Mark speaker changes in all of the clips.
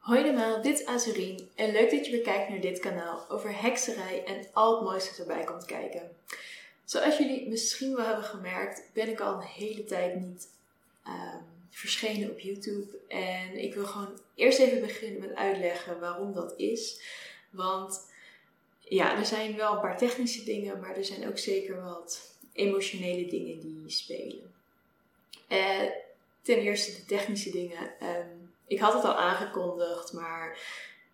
Speaker 1: Hoi allemaal, dit is Azurien en leuk dat je weer kijkt naar dit kanaal over hekserij en al het mooiste erbij komt kijken. Zoals jullie misschien wel hebben gemerkt, ben ik al een hele tijd niet ehm, verschenen op YouTube. En ik wil gewoon eerst even beginnen met uitleggen waarom dat is. Want ja, er zijn wel een paar technische dingen, maar er zijn ook zeker wat emotionele dingen die spelen. Uh, ten eerste de technische dingen. Ehm, ik had het al aangekondigd, maar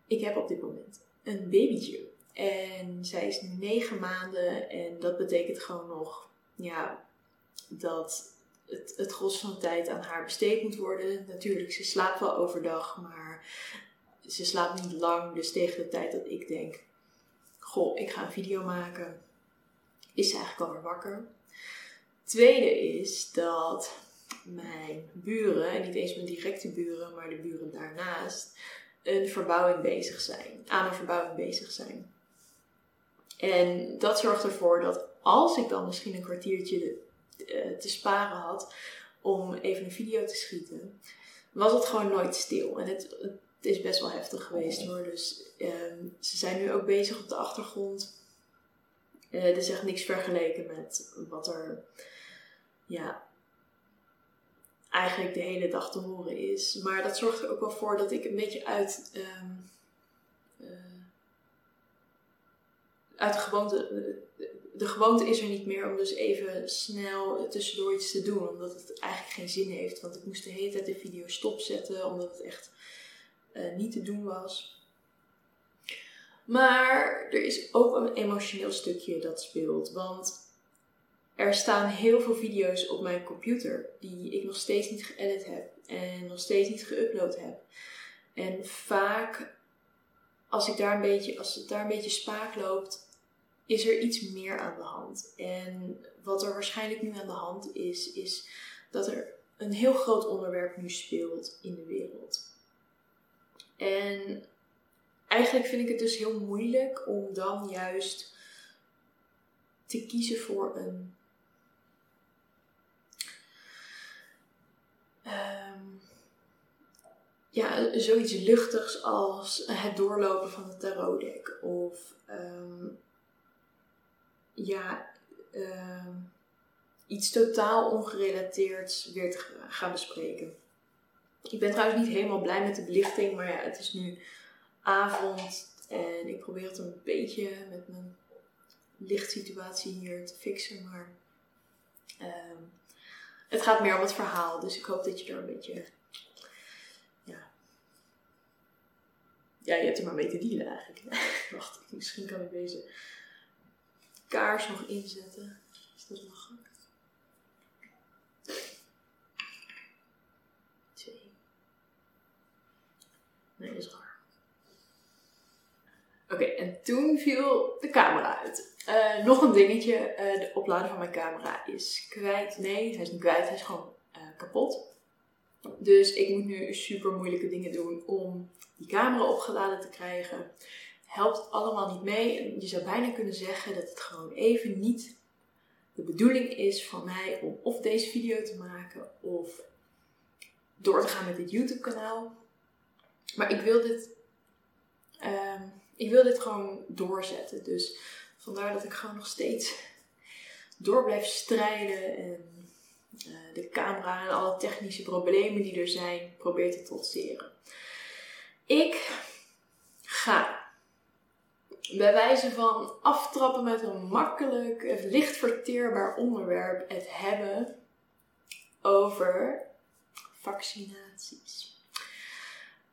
Speaker 1: ik heb op dit moment een babytje. En zij is nu negen maanden en dat betekent gewoon nog ja, dat het, het gros van de tijd aan haar besteed moet worden. Natuurlijk, ze slaapt wel overdag, maar ze slaapt niet lang. Dus tegen de tijd dat ik denk, goh, ik ga een video maken, is ze eigenlijk alweer wakker. Tweede is dat mijn buren, en niet eens mijn directe buren, maar de buren daarnaast, een verbouwing bezig zijn, aan een verbouwing bezig zijn. En dat zorgt ervoor dat als ik dan misschien een kwartiertje eh, te sparen had om even een video te schieten, was het gewoon nooit stil. En het, het is best wel heftig geweest hoor. Dus ehm, ze zijn nu ook bezig op de achtergrond. Uh, er is echt niks vergeleken met wat er ja, eigenlijk de hele dag te horen is. Maar dat zorgt er ook wel voor dat ik een beetje uit, um, uh, uit de gewoonte. De, gewoonte is er niet meer om dus even snel tussendoor iets te doen. Omdat het eigenlijk geen zin heeft. Want ik moest de hele tijd de video stopzetten. Omdat het echt uh, niet te doen was. Maar er is ook een emotioneel stukje dat speelt. Want er staan heel veel video's op mijn computer die ik nog steeds niet geëdit heb en nog steeds niet geüpload heb. En vaak, als, ik daar een beetje, als het daar een beetje spaak loopt, is er iets meer aan de hand. En wat er waarschijnlijk nu aan de hand is, is dat er een heel groot onderwerp nu speelt in de wereld. En eigenlijk vind ik het dus heel moeilijk om dan juist te kiezen voor een um, ja, zoiets luchtigs als het doorlopen van het tarotdek. Of um, ja, um, iets totaal ongerelateerd weer te gaan bespreken. Ik ben trouwens niet helemaal blij met de belichting, maar ja, het is nu avond en ik probeer het een beetje met mijn lichtsituatie hier te fixen. Maar um, het gaat meer om het verhaal. Dus ik hoop dat je er een beetje. Ja. Ja, je hebt er maar mee te dealen eigenlijk. Wacht, misschien kan ik deze kaars nog inzetten. Is dat nog goed? Twee. Nee, dat is raar. En toen viel de camera uit. Uh, nog een dingetje, uh, de oplader van mijn camera is kwijt. Nee, hij is niet kwijt, hij is gewoon kapot. Dus ik moet nu super moeilijke dingen doen om die camera opgeladen te krijgen. Helpt allemaal niet mee. Je zou bijna kunnen zeggen dat het gewoon even niet de bedoeling is van mij om of deze video te maken of door te gaan met dit YouTube kanaal. Maar ik wil dit, uh, ik wil dit gewoon doorzetten. Dus Vandaar dat ik gewoon nog steeds door blijf strijden en uh, de camera en alle technische problemen die er zijn probeer te trotseren. Ik ga bij wijze van aftrappen met een makkelijk, licht verteerbaar onderwerp het hebben over vaccinaties.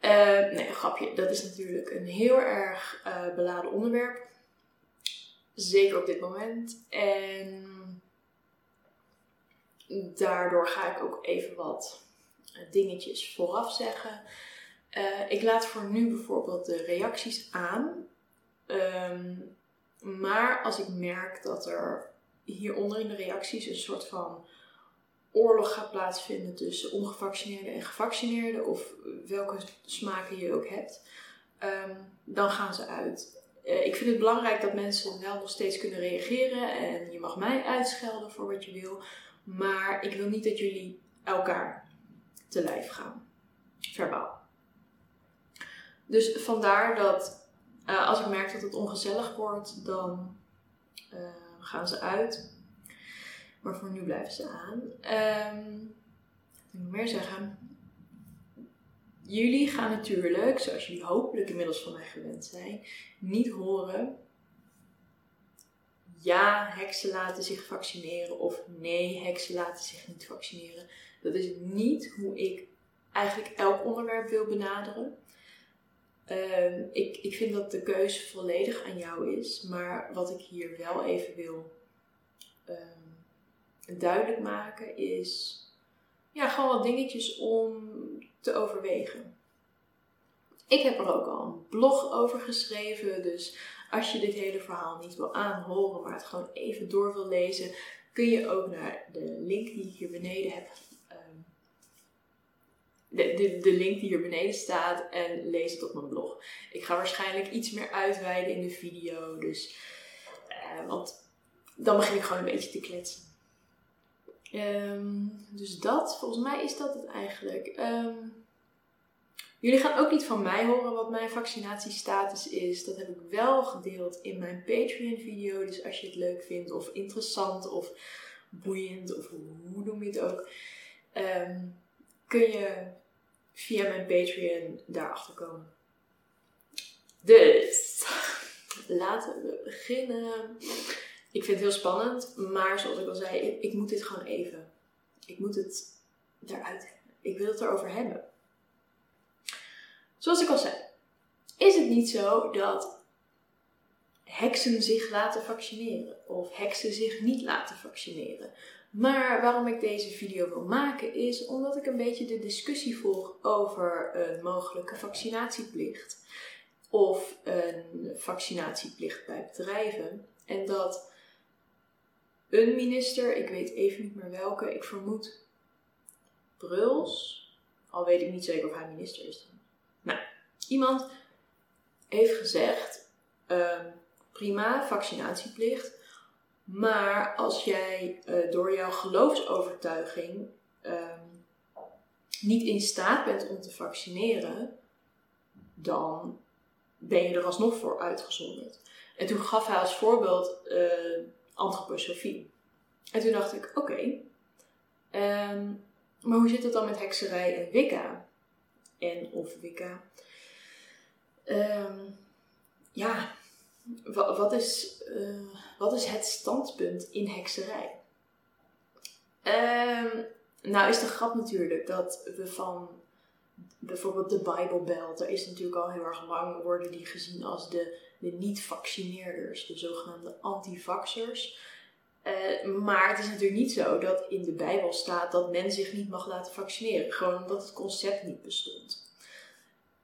Speaker 1: Uh, nee, grapje. Dat is natuurlijk een heel erg uh, beladen onderwerp. Zeker op dit moment. En daardoor ga ik ook even wat eh, dingetjes vooraf zeggen. Uh, ik laat voor nu bijvoorbeeld de reacties aan. Um, maar als ik merk dat er hieronder in de reacties een soort van oorlog gaat plaatsvinden tussen ongevaccineerden en gevaccineerden, of welke smaken je ook hebt, um, dan gaan ze uit. Eh, ik vind het belangrijk dat mensen wel nog steeds kunnen reageren. En je mag mij uitschelden voor wat je wil. Maar ik wil niet dat jullie elkaar te lijf gaan. Verbaal. dus vandaar dat eh, als ik merk dat het ongezellig wordt, dan eh, gaan ze uit. Maar voor nu blijven ze aan. Um, wat moet meer zeggen? Jullie gaan natuurlijk, zoals jullie hopelijk inmiddels van mij gewend zijn, niet horen. Ja, heksen laten zich vaccineren of nee, heksen laten zich niet vaccineren. Dat is niet hoe ik eigenlijk elk onderwerp wil benaderen. Ehm, ik, ik vind dat de keuze volledig aan jou is. Maar wat ik hier wel even wil um, duidelijk maken is ja, gewoon wat dingetjes om te overwegen. Ik heb er ook al een blog over geschreven. Dus als je dit hele verhaal niet wil aanhoren, maar het gewoon even door wil lezen, kun je ook naar de link die hier beneden heb de, de, link die hier beneden staat en lees het op mijn blog. Ik ga waarschijnlijk iets meer uitweiden in de video. Dus, uh, want dan begin ik gewoon een beetje te kletsen. Um, dus dat, volgens mij is dat het eigenlijk. Um, jullie gaan ook niet van mij horen wat mijn vaccinatiestatus is. Dat heb ik wel gedeeld in mijn Patreon video. Dus als je het leuk vindt of interessant of boeiend of hoe noem je het ook. Um, kun je via mijn Patreon daarachter komen. Dus, laten we beginnen. Ik vind het heel spannend, maar zoals ik al zei, ik, moet dit gewoon even. Ik moet het eruit hebben. Ik wil het erover hebben. Zoals ik al zei, is het niet zo dat heksen zich laten vaccineren of heksen zich niet laten vaccineren. Maar waarom ik deze video wil maken is omdat ik een beetje de discussie volg over een mogelijke vaccinatieplicht of een vaccinatieplicht bij bedrijven. En dat een minister, ik weet even niet meer welke, ik vermoed Bruls, al weet ik niet zeker of hij minister is. Nou, iemand heeft gezegd: uh, prima, vaccinatieplicht. Maar als jij uh, door jouw geloofsovertuiging um, niet in staat bent om te vaccineren, dan ben je er alsnog voor uitgezonderd. En toen gaf hij als voorbeeld uh, antroposofie. En toen dacht ik, oké, um, maar hoe zit het dan met hekserij en wicca? En of wicca? Um, ja, wat is, uh, wat is het standpunt in hekserij? Um, nou is de grap natuurlijk dat we van bijvoorbeeld de Bijbelbelt, daar is natuurlijk al heel erg lang, worden die gezien als de, de niet-vaccineerders, de zogenaamde antivaxers. Uh, maar het is natuurlijk niet zo dat in de Bijbel staat dat men zich niet mag laten vaccineren. Gewoon omdat het concept niet bestond.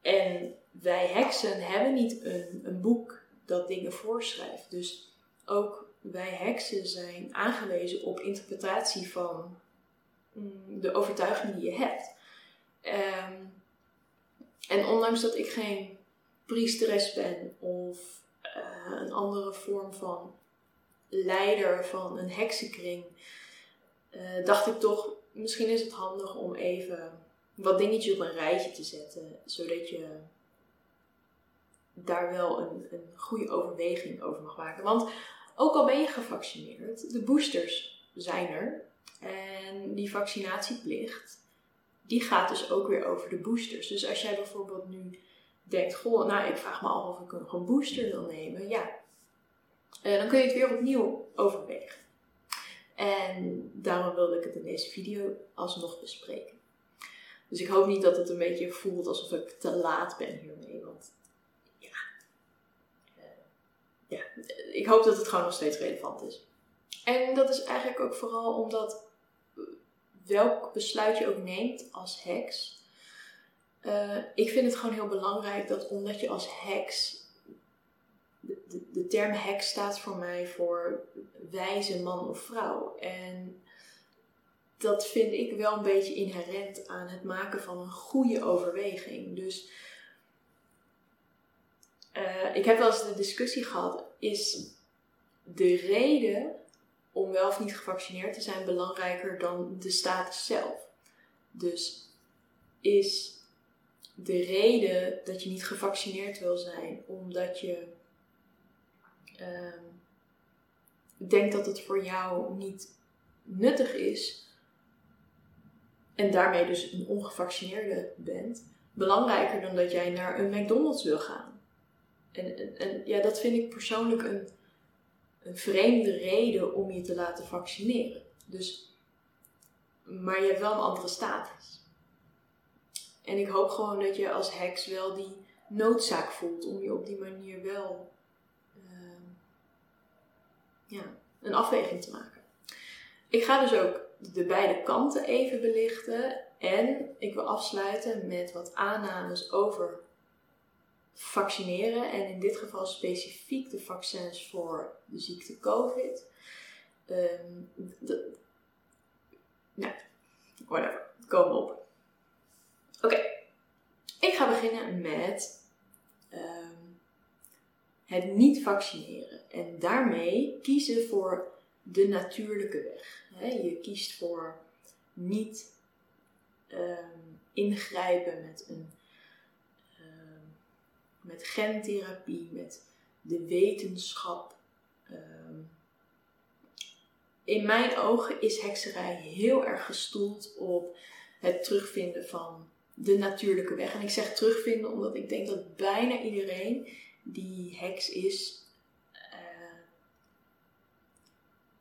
Speaker 1: En wij heksen hebben niet een, een boek dat dingen voorschrijft. Dus ook wij heksen zijn aangewezen op interpretatie van mm, de overtuiging die je hebt. Ehm, en ondanks dat ik geen priesteres ben of uh, een andere vorm van leider van een heksenkring, uh, dacht ik toch, misschien is het handig om even wat dingetjes op een rijtje te zetten, zodat je daar wel een, een goede overweging over mag maken. Want ook al ben je gevaccineerd, de boosters zijn er. En die vaccinatieplicht, die gaat dus ook weer over de boosters. Dus als jij bijvoorbeeld nu denkt, goh, nou ik vraag me af of ik een booster wil nemen. Ja, uh, dan kun je het weer opnieuw overwegen. En daarom wilde ik het in deze video alsnog bespreken. Dus ik hoop niet dat het een beetje voelt alsof ik te laat ben hiermee. Want ja, ik hoop dat het gewoon nog steeds relevant is. En dat is eigenlijk ook vooral omdat welk besluit je ook neemt als heks. Uh, ik vind het gewoon heel belangrijk dat omdat je als heks. De, de, de, term heks staat voor mij voor wijze man of vrouw. En dat vind ik wel een beetje inherent aan het maken van een goede overweging. Dus uh, ik heb wel eens de discussie gehad: is de reden om wel of niet gevaccineerd te zijn belangrijker dan de status zelf? Dus is de reden dat je niet gevaccineerd wil zijn, omdat je ehm, denkt dat het voor jou niet nuttig is, en daarmee dus een ongevaccineerde bent, belangrijker dan dat jij naar een McDonald's wil gaan. En, en, ja, dat vind ik persoonlijk een, een vreemde reden om je te laten vaccineren. Dus, maar je hebt wel een andere status. En ik hoop gewoon dat je als heks wel die noodzaak voelt om je op die manier wel uh, ja, een afweging te maken. Ik ga dus ook de beide kanten even belichten. En ik wil afsluiten met wat aannames over vaccineren. En in dit geval specifiek de vaccins voor de ziekte COVID. Um, de, nou, whatever. Komen op. Oké. Ik ga beginnen met um, het niet vaccineren. En daarmee kiezen voor de natuurlijke weg. Je kiest voor niet ehm, ingrijpen met, een, uh, met gentherapie, met de wetenschap. Ehm, in mijn ogen is hekserij heel erg gestoeld op het terugvinden van de natuurlijke weg. En ik zeg terugvinden omdat ik denk dat bijna iedereen die heks is,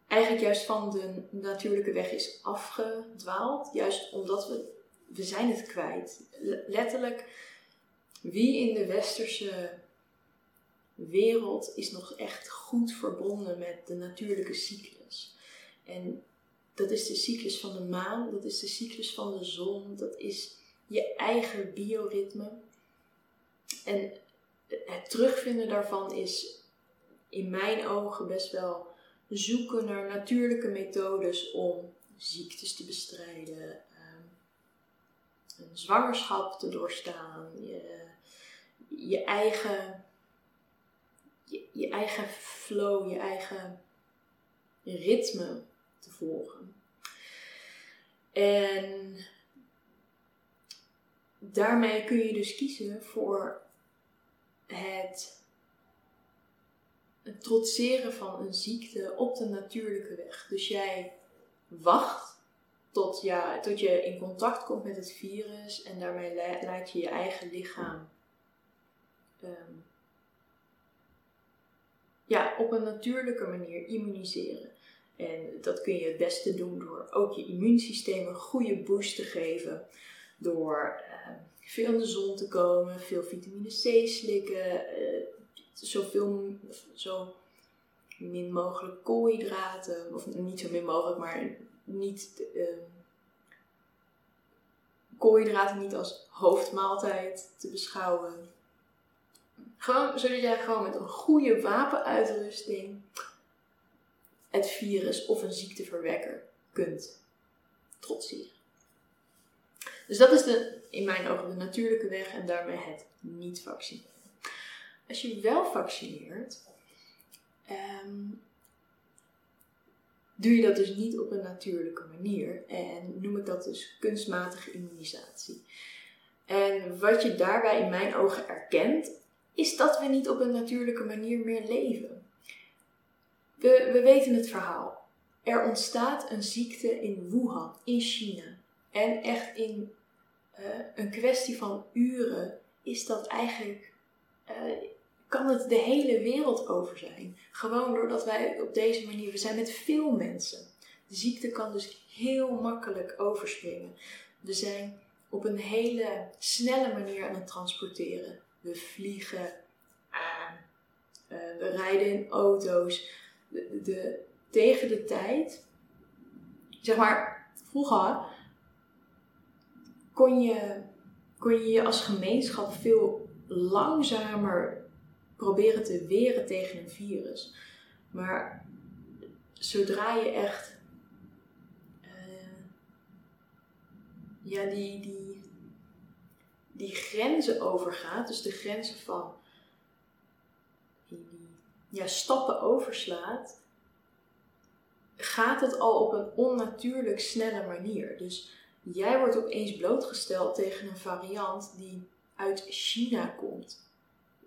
Speaker 1: eigenlijk juist van de natuurlijke weg is afgedwaald. Juist omdat we, we zijn het kwijt. Letterlijk, wie in de westerse wereld is nog echt goed verbonden met de natuurlijke cyclus? En dat is de cyclus van de maan, dat is de cyclus van de zon, dat is je eigen bioritme. En het terugvinden daarvan is in mijn ogen best wel zoeken naar natuurlijke methodes om ziektes te bestrijden, ehm, een zwangerschap te doorstaan, je, je eigen, je, je eigen flow, je eigen ritme te volgen. En daarmee kun je dus kiezen voor het trotseren van een ziekte op de natuurlijke weg. Dus jij wacht tot, ja, tot je in contact komt met het virus en daarmee laat je je eigen lichaam ehm, ja, op een natuurlijke manier immuniseren. En dat kun je het beste doen door ook je immuunsysteem een goede boost te geven. Door uh, veel in de zon te komen, veel vitamine C slikken, uh, zoveel, zo min mogelijk koolhydraten, of niet zo min mogelijk, maar niet uh, koolhydraten niet als hoofdmaaltijd te beschouwen. Gewoon zodat jij gewoon met een goede wapenuitrusting het virus of een ziekteverwekker kunt trotseren. Dus dat is de, in mijn ogen de natuurlijke weg en daarmee het niet vaccineren. Als je wel vaccineert, ehm, doe je dat dus niet op een natuurlijke manier. En noem ik dat dus kunstmatige immunisatie. En wat je daarbij in mijn ogen erkent, is dat we niet op een natuurlijke manier meer leven. We, we weten het verhaal. Er ontstaat een ziekte in Wuhan, in China. En echt in een kwestie van uren is dat eigenlijk uh, kan het de hele wereld over zijn. Gewoon doordat wij op deze manier, we zijn met veel mensen. De ziekte kan dus heel makkelijk overspringen. We zijn op een hele snelle manier aan het transporteren. We vliegen, uh, we rijden in auto's. De, de, tegen de tijd, zeg maar, vroeger kon je, kon je je als gemeenschap veel langzamer proberen te weren tegen een virus. Maar zodra je echt uh, ja, die, die, die grenzen overgaat, dus de grenzen van ja, stappen overslaat, gaat het al op een onnatuurlijk snelle manier. Dus jij wordt opeens blootgesteld tegen een variant die uit China komt.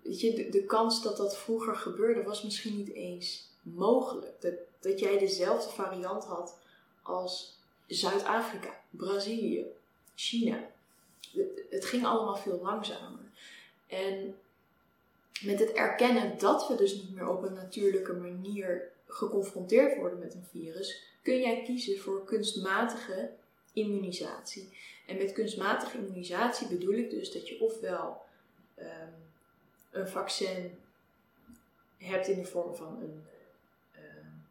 Speaker 1: Weet je, de, kans dat dat vroeger gebeurde was misschien niet eens mogelijk. Dat jij dezelfde variant had als Zuid-Afrika, Brazilië, China. Het ging allemaal veel langzamer. En met het erkennen dat we dus niet meer op een natuurlijke manier geconfronteerd worden met een virus, kun jij kiezen voor kunstmatige immunisatie. En met kunstmatige immunisatie bedoel ik dus dat je ofwel um, een vaccin hebt in de vorm van een, um,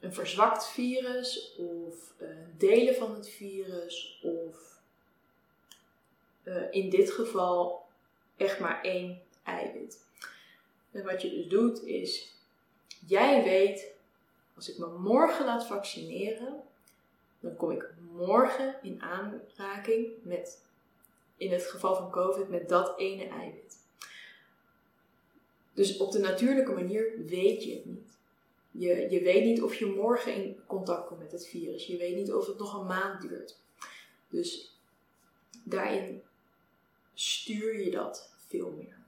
Speaker 1: een verzwakt virus, of uh, delen van het virus, of uh, in dit geval echt maar één eiwit. En wat je dus doet is, jij weet, als ik me morgen laat vaccineren, dan kom ik morgen in aanraking met, in het geval van COVID, met dat ene eiwit. Dus op de natuurlijke manier weet je het niet. Je, je weet niet of je morgen in contact komt met het virus. Je weet niet of het nog een maand duurt. Dus daarin stuur je dat veel meer.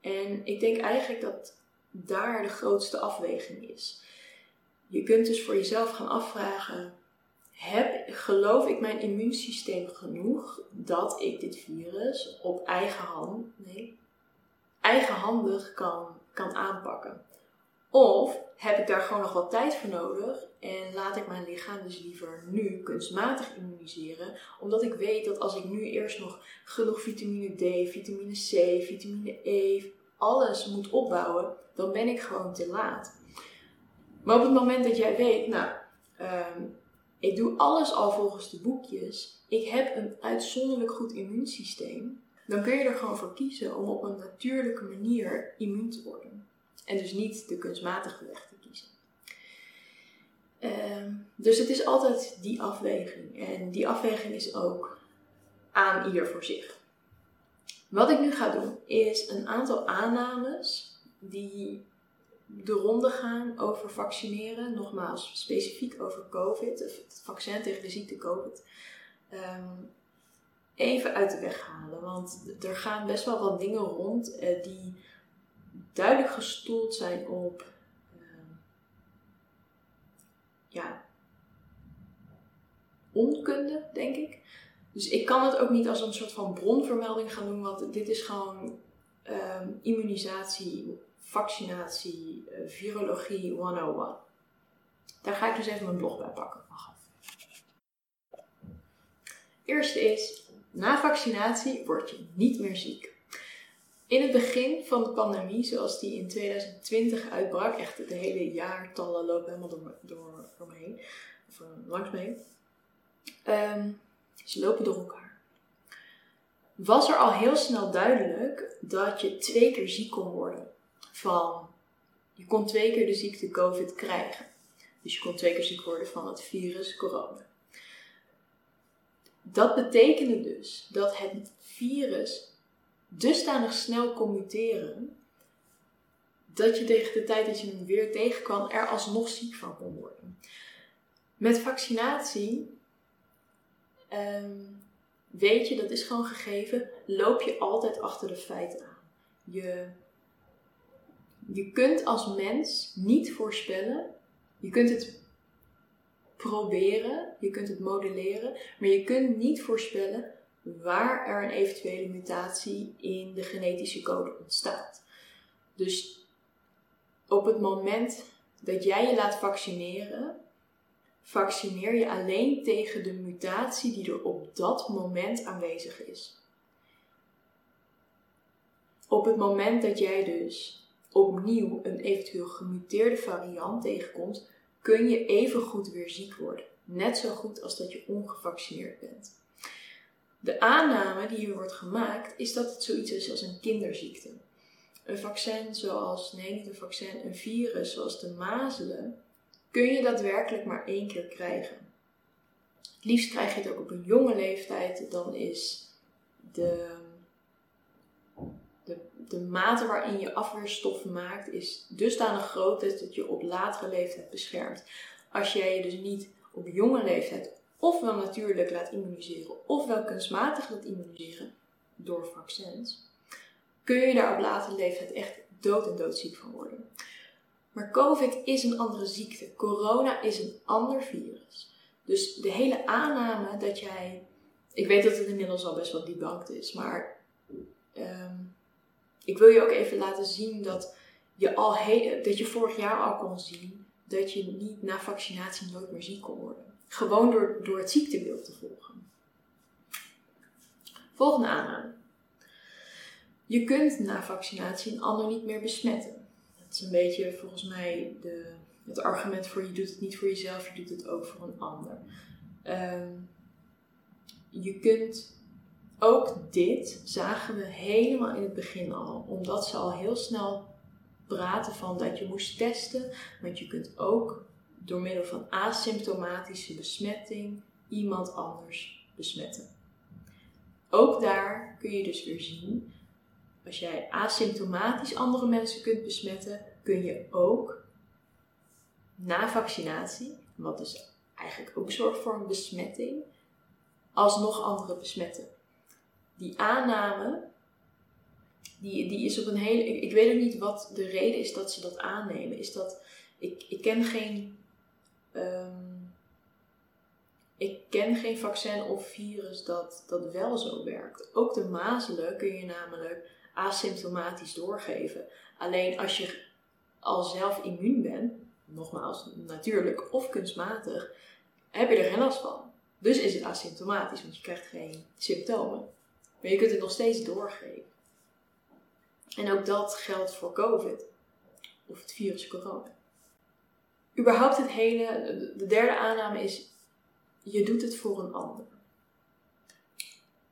Speaker 1: En ik denk eigenlijk dat daar de grootste afweging is. Je kunt dus voor jezelf gaan afvragen: heb, geloof ik mijn immuunsysteem genoeg dat ik dit virus op eigen hand, nee, eigenhandig kan, kan aanpakken? Of heb ik daar gewoon nog wat tijd voor nodig en laat ik mijn lichaam dus liever nu kunstmatig immuniseren, omdat ik weet dat als ik nu eerst nog genoeg vitamine D, vitamine C, vitamine E, alles moet opbouwen, dan ben ik gewoon te laat. Maar op het moment dat jij weet, nou, um, ik doe alles al volgens de boekjes, ik heb een uitzonderlijk goed immuunsysteem, dan kun je er gewoon voor kiezen om op een natuurlijke manier immuun te worden. En dus niet de kunstmatige weg te kiezen. Ehm, dus het is altijd die afweging. En die afweging is ook aan ieder voor zich. Wat ik nu ga doen is een aantal aannames die de ronde gaan over vaccineren. Nogmaals, specifiek over COVID, het vaccin tegen de ziekte COVID. Ehm, even uit de weg halen. Want er gaan best wel wat dingen rond eh, die duidelijk gestoeld zijn op ehm, ja, onkunde, denk ik. Dus ik kan het ook niet als een soort van bronvermelding gaan doen, want dit is gewoon ehm, immunisatie, vaccinatie, uh, virologie 101. Daar ga ik dus even mijn blog bij pakken. Eerste is, na vaccinatie word je niet meer ziek. In het begin van de pandemie, zoals die in 2020 uitbrak, echt de hele jaartallen lopen helemaal door, door, door me heen, uh, langs me heen. Um, ze lopen door elkaar. Was er al heel snel duidelijk dat je twee keer ziek kon worden. Van, je kon twee keer de ziekte COVID krijgen. Dus je kon twee keer ziek worden van het virus corona. Dat betekende dus dat het virus dusdanig snel kon muteren dat je tegen de tijd dat je hem weer tegenkwam er alsnog ziek van kon worden. Met vaccinatie Ehm, weet je, dat is gewoon gegeven, loop je altijd achter de feiten aan. Je, je kunt als mens niet voorspellen, je kunt het proberen, je kunt het modelleren, maar je kunt niet voorspellen waar er een eventuele mutatie in de genetische code ontstaat. Dus op het moment dat jij je laat vaccineren, vaccineer je alleen tegen de mutatie die er op dat moment aanwezig is. Op het moment dat jij dus opnieuw een eventueel gemuteerde variant tegenkomt, kun je even goed weer ziek worden. Net zo goed als dat je ongevaccineerd bent. De aanname die hier wordt gemaakt is dat het zoiets is als een kinderziekte. Een vaccin zoals, nee niet een vaccin, een virus zoals de mazelen kun je daadwerkelijk maar één keer krijgen. Het liefst krijg je het ook op een jonge leeftijd, dan is de, de, mate waarin je afweerstof maakt is dusdanig groot dat je op latere leeftijd beschermt. Als jij je dus niet op jonge leeftijd ofwel natuurlijk laat immuniseren ofwel kunstmatig laat immuniseren, door vaccins, kun je daar op latere leeftijd echt dood en doodziek van worden. Maar COVID is een andere ziekte. Corona is een ander virus. Dus de hele aanname dat jij. Ik weet dat het inmiddels al best wel debunked is, maar ehm, ik wil je ook even laten zien dat je, al dat je vorig jaar al kon zien dat je niet na vaccinatie nooit meer ziek kon worden. Gewoon door, door het ziektebeeld te volgen. Volgende aanname. Je kunt na vaccinatie een ander niet meer besmetten. Dat is een beetje volgens mij de, het argument voor je doet het niet voor jezelf, je doet het ook voor een ander. Ehm, je kunt ook dit, zagen we helemaal in het begin al, omdat ze al heel snel praten van dat je moest testen, want je kunt ook door middel van asymptomatische besmetting iemand anders besmetten. Ook daar kun je dus weer zien, als jij asymptomatisch andere mensen kunt besmetten, kun je ook na vaccinatie, wat dus eigenlijk ook zorgt voor een besmetting, alsnog anderen besmetten. Die aanname, die, die is op een hele. Ik, weet ook niet wat de reden is dat ze dat aannemen. Is dat. Ik, ik ken geen. Ehm, ik ken geen vaccin of virus dat, dat wel zo werkt. Ook de mazelen kun je namelijk asymptomatisch doorgeven. Alleen als je al zelf immuun bent, nogmaals natuurlijk of kunstmatig, heb je er geen last van. Dus is het asymptomatisch, want je krijgt geen symptomen. Maar je kunt het nog steeds doorgeven. En ook dat geldt voor COVID. Of het virus corona. Überhaupt het hele, de derde aanname is, je doet het voor een ander.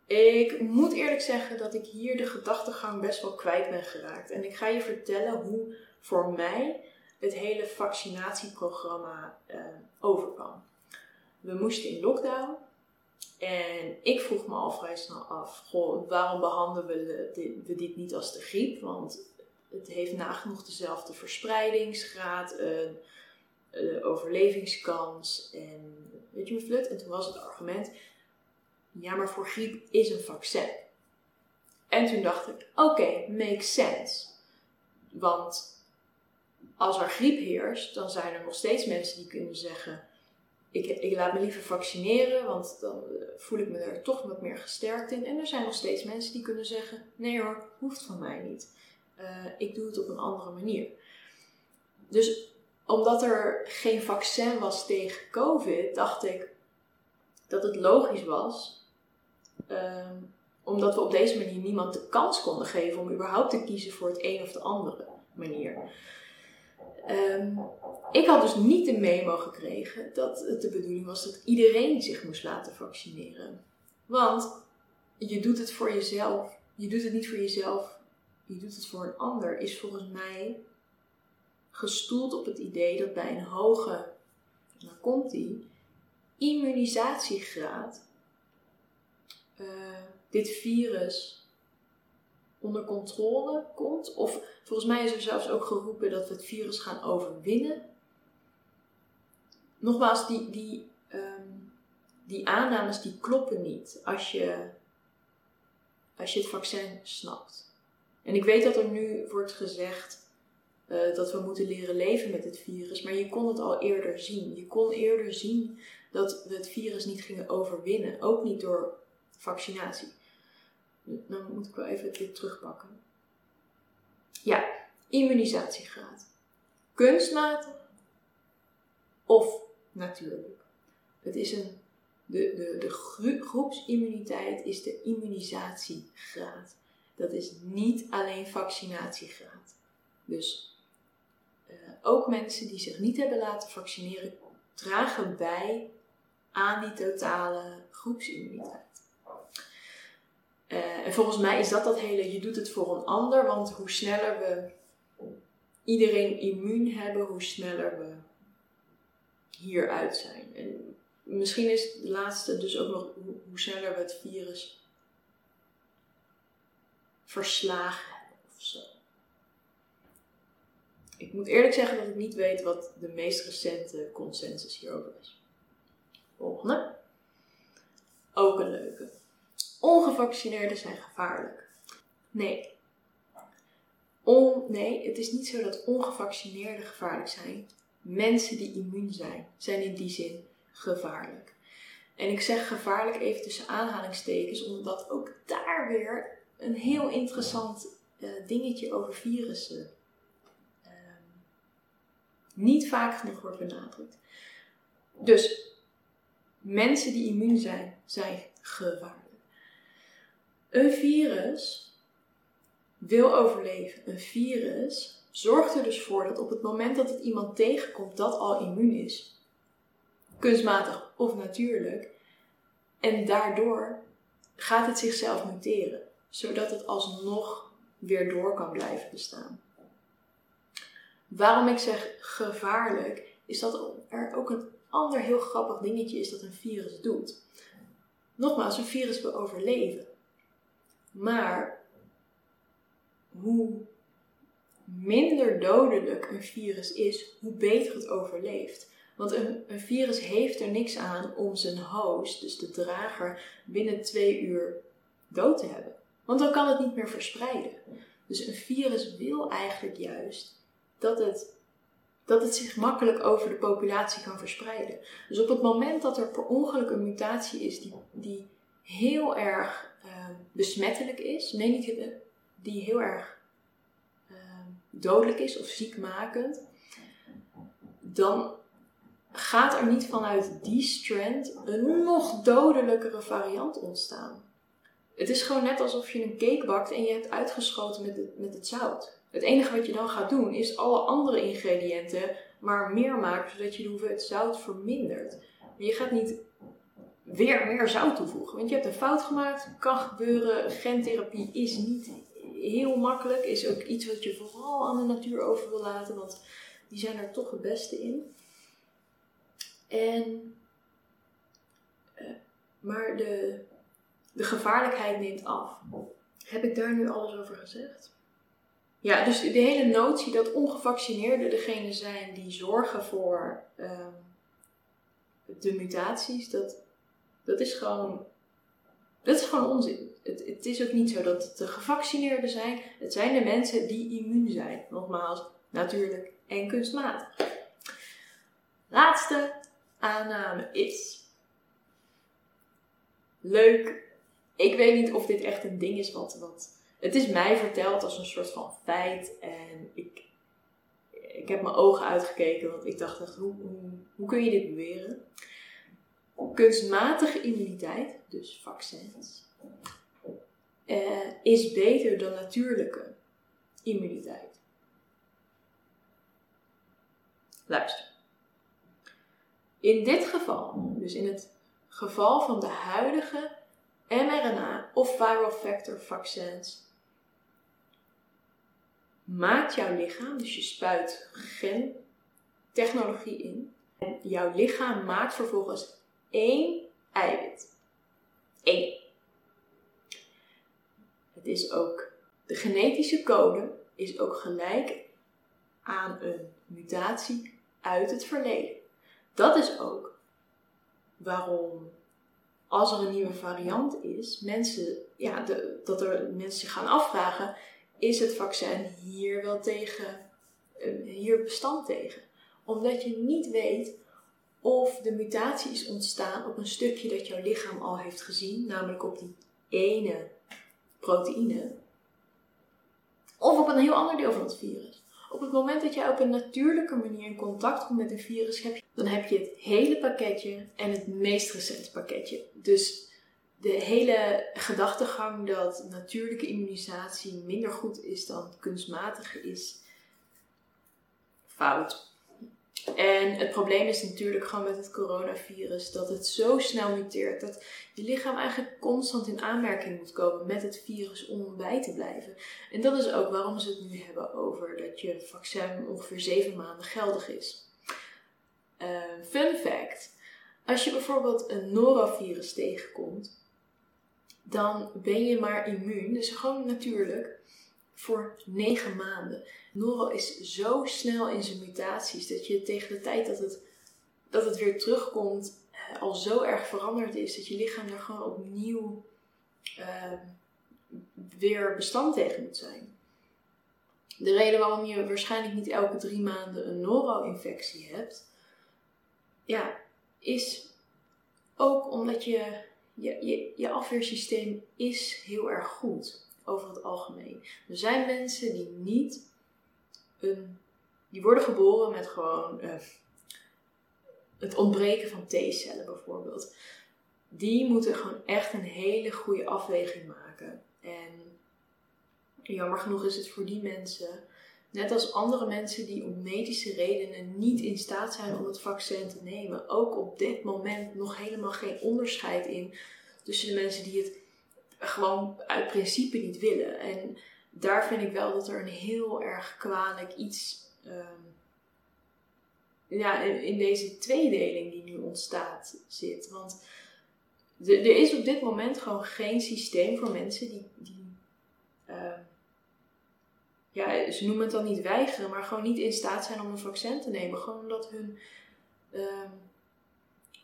Speaker 1: Ik moet eerlijk zeggen dat ik hier de gedachtegang best wel kwijt ben geraakt. En ik ga je vertellen hoe voor mij het hele vaccinatieprogramma uh, overkwam. We moesten in lockdown. En ik vroeg me al vrij snel af: goh, waarom behandelen we dit, niet als de griep? Want het heeft nagenoeg dezelfde verspreidingsgraad, een, overlevingskans en weet je flut. En toen was het argument: ja, maar voor griep is een vaccin. En toen dacht ik: oké, makes sense. Want als er griep heerst, dan zijn er nog steeds mensen die kunnen zeggen: ik, ik laat me liever vaccineren, want dan eh, voel ik me er toch wat meer gesterkt in. En er zijn nog steeds mensen die kunnen zeggen: nee hoor, hoeft van mij niet. Uh, ik doe het op een andere manier. Dus omdat er geen vaccin was tegen COVID, dacht ik dat het logisch was. Uh, omdat we op deze manier niemand de kans konden geven om überhaupt te kiezen voor het een of de andere manier. Um, ik had dus niet de memo gekregen dat het de bedoeling was dat iedereen zich moest laten vaccineren. Want je doet het voor jezelf. Je doet het niet voor jezelf. Je doet het voor een ander. Is volgens mij gestoeld op het idee dat bij een hoge, nou komt die, immunisatiegraad uh, dit virus onder controle komt. Of volgens mij is er zelfs ook geroepen dat we het virus gaan overwinnen. Nogmaals, die, die, um, die aannames die kloppen niet als je, als je het vaccin snapt. En ik weet dat er nu wordt gezegd uh, dat we moeten leren leven met het virus, maar je kon het al eerder zien. Je kon eerder zien dat we het virus niet gingen overwinnen, ook niet door vaccinatie. Dan moet ik wel even dit terugpakken. Ja, immunisatiegraad. Kunstmatig of natuurlijk. Het is een, de, de, de groepsimmuniteit is de immunisatiegraad. Dat is niet alleen vaccinatiegraad. Dus uh, ook mensen die zich niet hebben laten vaccineren dragen bij aan die totale groepsimmuniteit. En volgens mij is dat dat hele, je doet het voor een ander, want hoe sneller we iedereen immuun hebben, hoe sneller we hieruit zijn. En misschien is het laatste dus ook nog hoe sneller we het virus verslagen hebben of zo. Ik moet eerlijk zeggen dat ik niet weet wat de meest recente consensus hierover is. Volgende. Ook een leuke. Ongevaccineerden zijn gevaarlijk. Nee. Nee, het is niet zo dat ongevaccineerden gevaarlijk zijn. Mensen die immuun zijn, zijn in die zin gevaarlijk. En ik zeg gevaarlijk even tussen aanhalingstekens, omdat ook daar weer een heel interessant uh, dingetje over virussen uh, niet vaak genoeg wordt benadrukt. Dus mensen die immuun zijn, zijn gevaarlijk. Een virus wil overleven. Een virus zorgt er dus voor dat op het moment dat het iemand tegenkomt dat al immuun is, kunstmatig of natuurlijk, en daardoor gaat het zichzelf muteren, zodat het alsnog weer door kan blijven bestaan. Waarom ik zeg gevaarlijk, is dat er ook een ander heel grappig dingetje is dat een virus doet. Nogmaals, een virus wil overleven. Maar hoe minder dodelijk een virus is, hoe beter het overleeft. Want een, virus heeft er niks aan om zijn host, dus de drager, binnen twee uur dood te hebben. Want dan kan het niet meer verspreiden. Dus een virus wil eigenlijk juist dat het, dat het zich makkelijk over de populatie kan verspreiden. Dus op het moment dat er per ongeluk een mutatie is die, die heel erg besmettelijk is, nee niet die heel erg uh, dodelijk is of ziekmakend, dan gaat er niet vanuit die strand een nog dodelijkere variant ontstaan. Het is gewoon net alsof je een cake bakt en je hebt uitgeschoten met het, met het zout. Het enige wat je dan gaat doen is alle andere ingrediënten maar meer maken zodat je de hoeveelheid zout vermindert. Maar je gaat niet weer meer zout toevoegen. Want je hebt een fout gemaakt, kan gebeuren. Gentherapie is niet heel makkelijk. Is ook iets wat je vooral aan de natuur over wil laten, want die zijn er toch het beste in. En, uh, maar de, de gevaarlijkheid neemt af. Heb ik daar nu alles over gezegd? Ja, dus de hele notie dat ongevaccineerden degene zijn die zorgen voor uh, de mutaties, dat, dat is gewoon, dat is gewoon onzin. Het, het is ook niet zo dat het de gevaccineerden zijn. Het zijn de mensen die immuun zijn. Nogmaals, natuurlijk en kunstmatig. Laatste aanname is. Leuk. Ik weet niet of dit echt een ding is wat, wat. Het is mij verteld als een soort van feit. En ik, ik heb mijn ogen uitgekeken, want ik dacht echt, hoe, hoe, hoe kun je dit beweren? Kunstmatige immuniteit, dus vaccins, uh, is beter dan natuurlijke immuniteit. Luister. In dit geval, dus in het geval van de huidige mRNA of viral vector vaccins, maakt jouw lichaam, dus je spuit gentechnologie in, en jouw lichaam maakt vervolgens één eiwit. Eén. Het is ook, de genetische code is ook gelijk aan een mutatie uit het verleden. Dat is ook waarom als er een nieuwe variant is, mensen, ja, dat er mensen zich gaan afvragen: is het vaccin hier wel tegen, eh, hier bestand tegen? Omdat je niet weet of de mutatie is ontstaan op een stukje dat jouw lichaam al heeft gezien, namelijk op die ene proteïne, of op een heel ander deel van het virus. Op het moment dat jij op een natuurlijke manier in contact komt met een virus, heb je, dan heb je het hele pakketje en het meest recente pakketje. Dus de hele gedachtegang dat natuurlijke immunisatie minder goed is dan kunstmatige is fout. En het probleem is natuurlijk gewoon met het coronavirus dat het zo snel muteert dat je lichaam eigenlijk constant in aanmerking moet komen met het virus om bij te blijven. En dat is ook waarom ze het nu hebben over dat je vaccin ongeveer 7 maanden geldig is. Uh, fun fact: als je bijvoorbeeld een norovirus tegenkomt, dan ben je maar immuun, dus gewoon natuurlijk, voor 9 maanden. Noro is zo snel in zijn mutaties dat je tegen de tijd dat het, dat het weer terugkomt eh, al zo erg veranderd is dat je lichaam er gewoon opnieuw ehm, weer bestand tegen moet zijn. De reden waarom je waarschijnlijk niet elke drie maanden een noro-infectie hebt, ja, is ook omdat je, je, je, je afweersysteem is heel erg goed over het algemeen. Er zijn mensen die niet een, die worden geboren met gewoon uh, het ontbreken van T-cellen bijvoorbeeld. Die moeten gewoon echt een hele goede afweging maken. En jammer genoeg is het voor die mensen, net als andere mensen die om medische redenen niet in staat zijn om het vaccin te nemen, ook op dit moment nog helemaal geen onderscheid in tussen de mensen die het gewoon uit principe niet willen. En daar vind ik wel dat er een heel erg kwalijk iets um, ja, in, deze tweedeling die nu ontstaat zit. Want er is op dit moment gewoon geen systeem voor mensen die, die uh, ja, ze noemen het dan niet weigeren, maar gewoon niet in staat zijn om een vaccin te nemen. Gewoon omdat hun. Uh,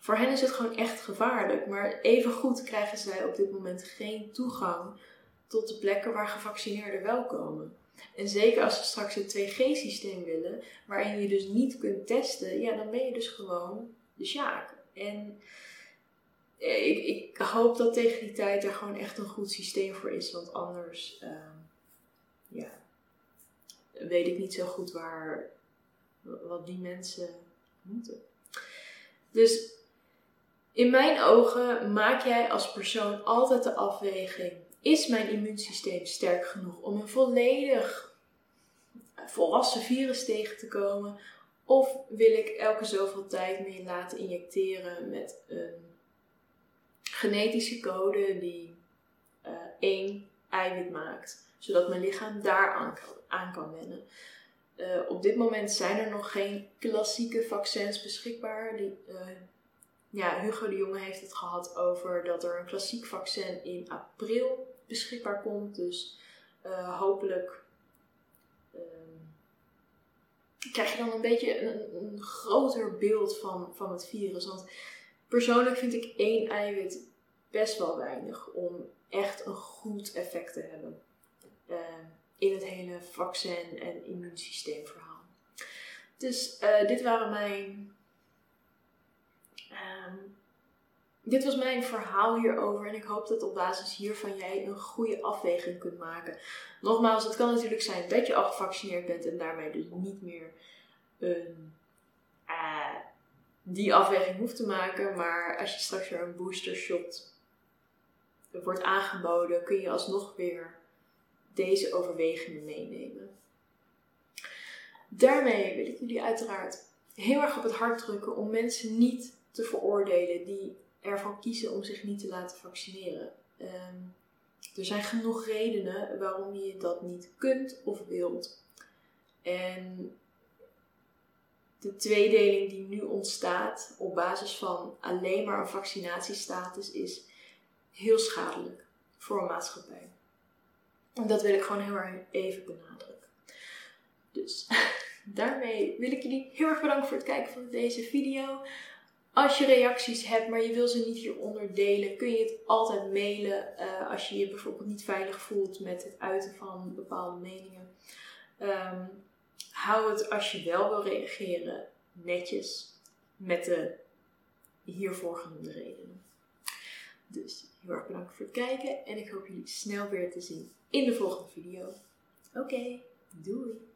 Speaker 1: voor hen is het gewoon echt gevaarlijk. Maar even goed krijgen zij op dit moment geen toegang tot de plekken waar gevaccineerden wel komen. En zeker als ze straks een 2G-systeem willen, waarin je dus niet kunt testen, ja, dan ben je dus gewoon de sjaak. En eh, ik, ik hoop dat tegen die tijd er gewoon echt een goed systeem voor is, want anders, uh, ja, weet ik niet zo goed waar, wat die mensen moeten. Dus in mijn ogen maak jij als persoon altijd de afweging: is mijn immuunsysteem sterk genoeg om een volledig volwassen virus tegen te komen? Of wil ik elke zoveel tijd me laten injecteren met een genetische code die uh, één eiwit maakt, zodat mijn lichaam daar aan kan, aan kan wennen? Uh, op dit moment zijn er nog geen klassieke vaccins beschikbaar. Die, uh, ja, Hugo de Jonge heeft het gehad over dat er een klassiek vaccin in april beschikbaar komt. Dus uh, hopelijk uh, krijg je dan een beetje een, groter beeld van, van het virus. Want persoonlijk vind ik één eiwit best wel weinig om echt een goed effect te hebben uh, in het hele vaccin- en immuunsysteemverhaal. Dus dit waren mijn Um, dit was mijn verhaal hierover en ik hoop dat op basis hiervan jij een goede afweging kunt maken. Nogmaals, het kan natuurlijk zijn dat je al gevaccineerd bent en daarmee dus niet meer een, uh, die afweging hoeft te maken. Maar als je straks weer een booster shot wordt aangeboden, kun je alsnog weer deze overwegingen meenemen. Daarmee wil ik jullie uiteraard heel erg op het hart drukken om mensen niet te veroordelen die ervoor kiezen om zich niet te laten vaccineren. Ehm, er zijn genoeg redenen waarom je dat niet kunt of wilt. En de tweedeling die nu ontstaat op basis van alleen maar een vaccinatiestatus is heel schadelijk voor een maatschappij. En dat wil ik gewoon heel erg even benadrukken. Dus daarmee wil ik jullie heel erg bedanken voor het kijken van deze video. Als je reacties hebt, maar je wil ze niet hieronder delen, kun je het altijd mailen uh, als je je bijvoorbeeld niet veilig voelt met het uiten van bepaalde meningen. Um, hou het als je wel wil reageren netjes met de hiervoor genoemde redenen. Dus heel erg bedankt voor het kijken en ik hoop jullie snel weer te zien in de volgende video. Oké, doei!